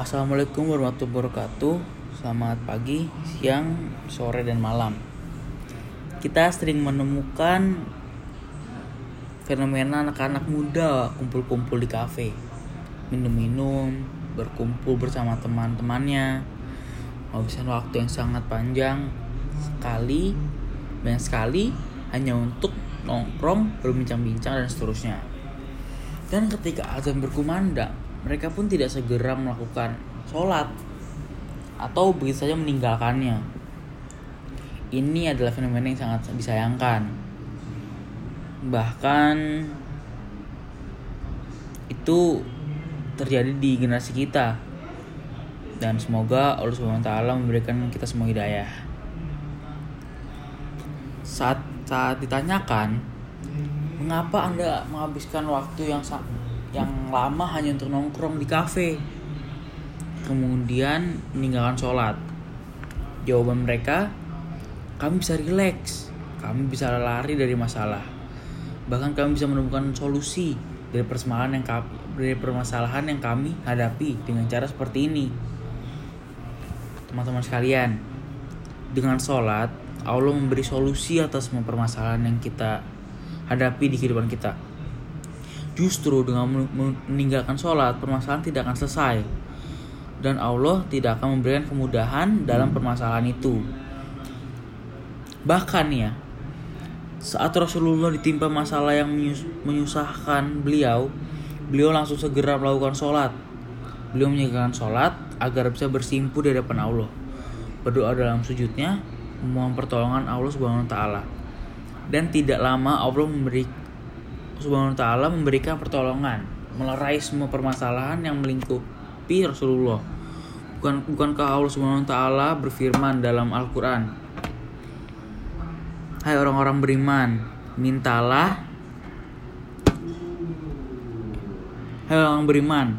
Assalamualaikum warahmatullahi wabarakatuh. Selamat pagi, siang, sore, dan malam. Kita sering menemukan Fenomena anak-anak muda kumpul-kumpul di kafe. Minum-minum, berkumpul bersama teman-temannya Menghabiskan waktu yang sangat panjang. Sekali, banyak sekali Hanya untuk nongkrong, berbincang-bincang, dan seterusnya. Dan ketika azan berkumandang mereka pun tidak segera melakukan sholat atau begitu saja meninggalkannya. Ini adalah fenomena yang sangat disayangkan. Bahkan itu terjadi di generasi kita. Dan semoga Allah Subhanahu wa memberikan kita semua hidayah. Saat saat ditanyakan, mengapa Anda menghabiskan waktu yang yang lama hanya untuk nongkrong di kafe. Kemudian meninggalkan sholat. Jawaban mereka kami bisa rileks kami bisa lari dari masalah. Bahkan kami bisa menemukan solusi dari permasalahan yang kami, dari permasalahan yang kami hadapi dengan cara seperti ini. Teman-teman sekalian dengan sholat Allah memberi solusi atas semua permasalahan yang kita hadapi di kehidupan kita Justru dengan meninggalkan sholat, permasalahan tidak akan selesai. Dan Allah tidak akan memberikan kemudahan dalam permasalahan itu. Bahkan ya, saat Rasulullah ditimpa masalah yang menyusahkan beliau, beliau langsung segera melakukan sholat. Beliau meninggalkan sholat agar bisa bersimpu di hadapan Allah. Berdoa dalam sujudnya, memohon pertolongan Allah Subhanahu wa taala. Dan tidak lama Allah memberi Subhanahu wa taala memberikan pertolongan, melerai semua permasalahan yang melingkupi Rasulullah. Bukan bukankah Allah Subhanahu wa taala berfirman dalam Al-Qur'an? Hai orang-orang beriman, mintalah Hai orang beriman,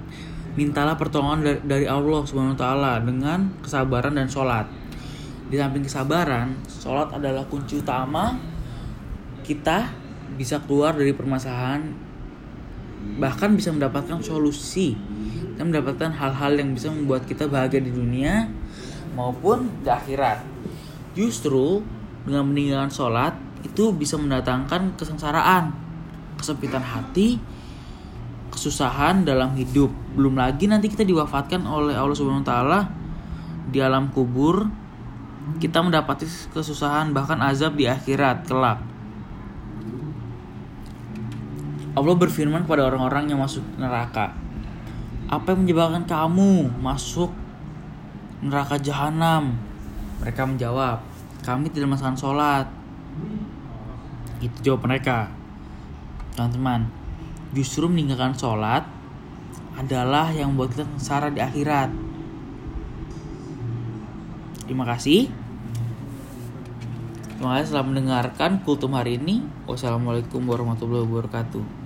mintalah pertolongan dari Allah Subhanahu wa taala dengan kesabaran dan sholat. Di samping kesabaran, sholat adalah kunci utama kita bisa keluar dari permasalahan bahkan bisa mendapatkan solusi dan mendapatkan hal-hal yang bisa membuat kita bahagia di dunia maupun di akhirat. Justru dengan meninggalkan sholat itu bisa mendatangkan kesengsaraan kesempitan hati kesusahan dalam hidup. Belum lagi nanti kita diwafatkan oleh Allah Subhanahu Wa Taala di alam kubur kita mendapati kesusahan bahkan azab di akhirat kelak Allah berfirman kepada orang-orang yang masuk neraka. Apa yang menyebabkan kamu masuk neraka jahanam? Mereka menjawab, kami tidak melaksanakan sholat. Itu jawab mereka. Teman-teman, justru meninggalkan sholat adalah yang membuat kita sengsara di akhirat. Terima kasih. Terima kasih telah mendengarkan kultum hari ini. Wassalamualaikum warahmatullahi wabarakatuh.